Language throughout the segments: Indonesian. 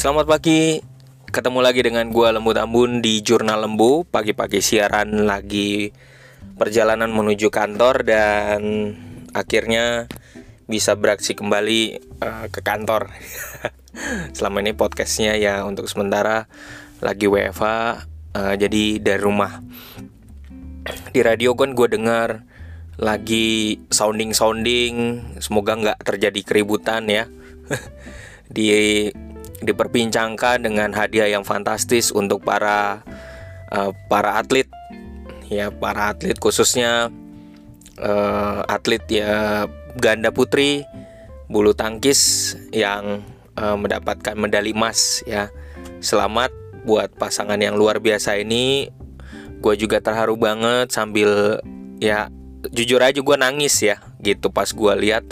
Selamat pagi, ketemu lagi dengan gua Lembu Tambun di Jurnal Lembu. Pagi-pagi siaran lagi perjalanan menuju kantor dan akhirnya bisa beraksi kembali uh, ke kantor. Selama ini podcastnya ya untuk sementara lagi WFH uh, jadi dari rumah. Di radio kan gue dengar lagi sounding sounding semoga nggak terjadi keributan ya. Di diperbincangkan dengan hadiah yang fantastis untuk para uh, para atlet. Ya para atlet khususnya uh, atlet ya ganda putri bulu tangkis yang uh, mendapatkan medali emas ya. Selamat buat pasangan yang luar biasa ini. Gue juga terharu banget sambil ya jujur aja gue nangis ya gitu pas gue lihat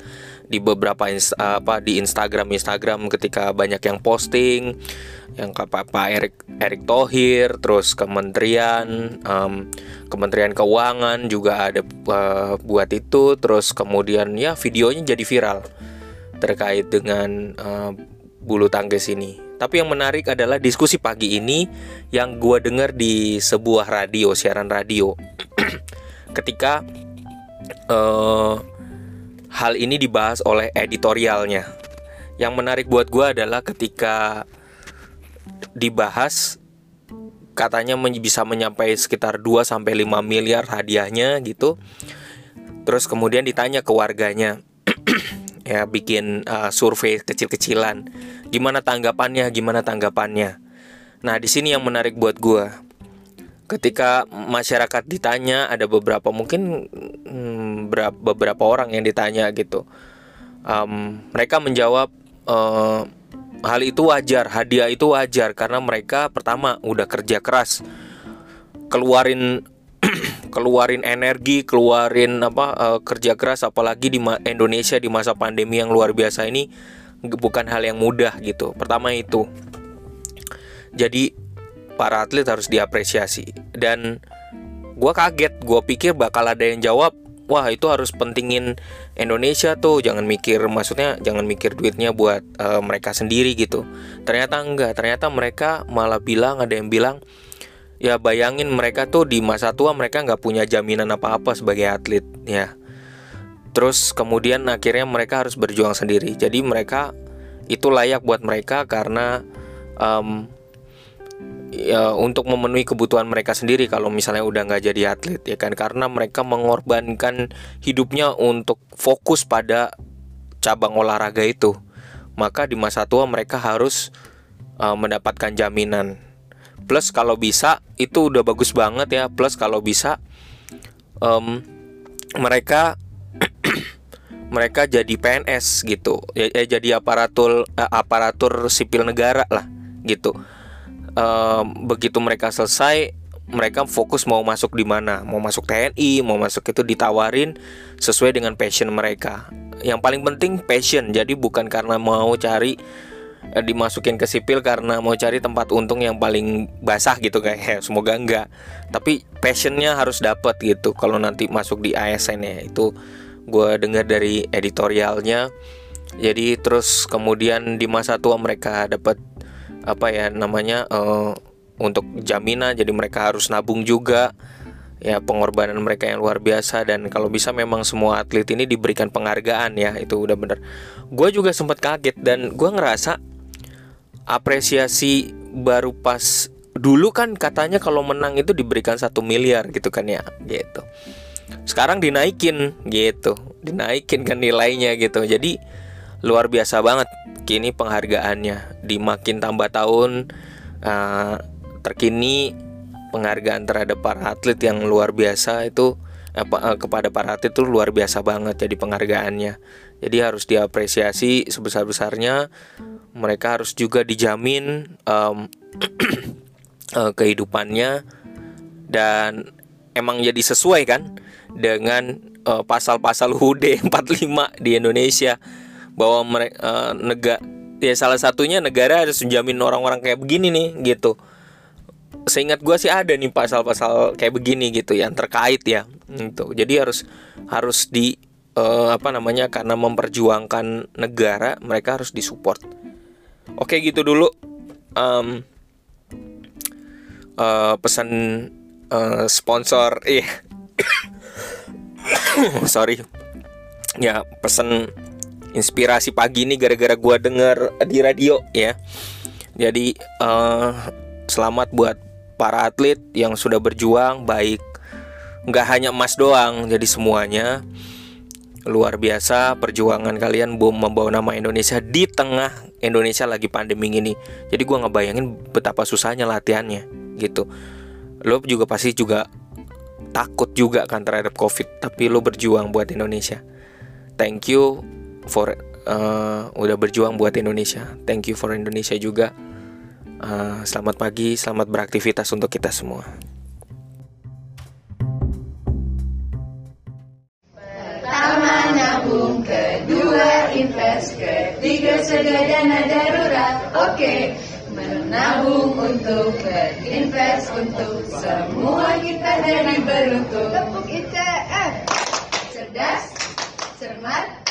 di beberapa apa di Instagram Instagram ketika banyak yang posting yang ke Pak Erik Erik Thohir terus Kementerian um, Kementerian Keuangan juga ada uh, buat itu terus kemudian ya videonya jadi viral terkait dengan uh, bulu tangkis ini. Tapi yang menarik adalah diskusi pagi ini yang gue dengar di sebuah radio siaran radio. Ketika uh, hal ini dibahas oleh editorialnya. Yang menarik buat gue adalah ketika dibahas katanya bisa menyampai sekitar 2 sampai 5 miliar hadiahnya gitu. Terus kemudian ditanya ke warganya ya bikin uh, survei kecil-kecilan. Gimana tanggapannya? Gimana tanggapannya? Nah, di sini yang menarik buat gue ketika masyarakat ditanya ada beberapa mungkin hmm, beberapa orang yang ditanya gitu. Um, mereka menjawab uh, hal itu wajar hadiah itu wajar karena mereka pertama udah kerja keras. Keluarin keluarin energi keluarin apa uh, kerja keras apalagi di Indonesia di masa pandemi yang luar biasa ini bukan hal yang mudah gitu. Pertama itu. Jadi para atlet harus diapresiasi. Dan gue kaget gue pikir bakal ada yang jawab wah itu harus pentingin Indonesia tuh jangan mikir maksudnya jangan mikir duitnya buat uh, mereka sendiri gitu. Ternyata enggak ternyata mereka malah bilang ada yang bilang ya bayangin mereka tuh di masa tua mereka nggak punya jaminan apa-apa sebagai atlet ya. Terus kemudian akhirnya mereka harus berjuang sendiri. Jadi mereka itu layak buat mereka karena um, ya untuk memenuhi kebutuhan mereka sendiri kalau misalnya udah nggak jadi atlet ya kan? Karena mereka mengorbankan hidupnya untuk fokus pada cabang olahraga itu. Maka di masa tua mereka harus uh, mendapatkan jaminan. Plus kalau bisa itu udah bagus banget ya. Plus kalau bisa um, mereka mereka jadi PNS gitu. Ya, ya jadi aparatur uh, aparatur sipil negara lah gitu begitu mereka selesai mereka fokus mau masuk di mana? Mau masuk TNI mau masuk itu ditawarin sesuai dengan passion mereka. Yang paling penting passion jadi bukan karena mau cari eh, dimasukin ke sipil karena mau cari tempat untung yang paling basah gitu kayak semoga enggak. Tapi passionnya harus dapat gitu. Kalau nanti masuk di ASN ya itu gue dengar dari editorialnya. Jadi terus kemudian di masa tua mereka dapat apa ya namanya uh, untuk jaminan jadi mereka harus nabung juga. Ya pengorbanan mereka yang luar biasa dan kalau bisa memang semua atlet ini diberikan penghargaan ya itu udah bener. Gue juga sempat kaget dan gue ngerasa apresiasi baru pas dulu kan katanya kalau menang itu diberikan satu miliar gitu kan ya gitu. Sekarang dinaikin gitu. Dinaikin kan nilainya gitu. Jadi luar biasa banget. Kini penghargaannya di makin tambah tahun uh, terkini penghargaan terhadap para atlet yang luar biasa itu uh, kepada para atlet itu luar biasa banget jadi penghargaannya. Jadi harus diapresiasi sebesar besarnya mereka harus juga dijamin um, uh, kehidupannya dan emang jadi sesuai kan dengan pasal-pasal HUD 45 di Indonesia bahwa mereka uh, eh, negara ya salah satunya negara harus menjamin orang-orang kayak begini nih gitu. Seingat gue sih ada nih pasal-pasal kayak begini gitu yang terkait ya gitu. Jadi harus harus di uh, apa namanya karena memperjuangkan negara mereka harus disupport. Oke gitu dulu. Um, uh, pesan uh, sponsor iya sorry. Ya pesan inspirasi pagi ini gara-gara gue denger di radio ya. Jadi uh, selamat buat para atlet yang sudah berjuang baik nggak hanya emas doang jadi semuanya. Luar biasa perjuangan kalian bom membawa nama Indonesia di tengah Indonesia lagi pandemi ini jadi gue ngebayangin betapa susahnya latihannya gitu. Lo juga pasti juga takut juga kan terhadap covid tapi lo berjuang buat Indonesia. Thank you for uh, udah berjuang buat Indonesia thank you for Indonesia juga uh, selamat pagi selamat beraktivitas untuk kita semua nabung, kedua invest, ketiga sedia dana darurat. Oke, menabung untuk berinvest untuk semua kita jadi beruntung. Tepuk ITF, cerdas, cermat,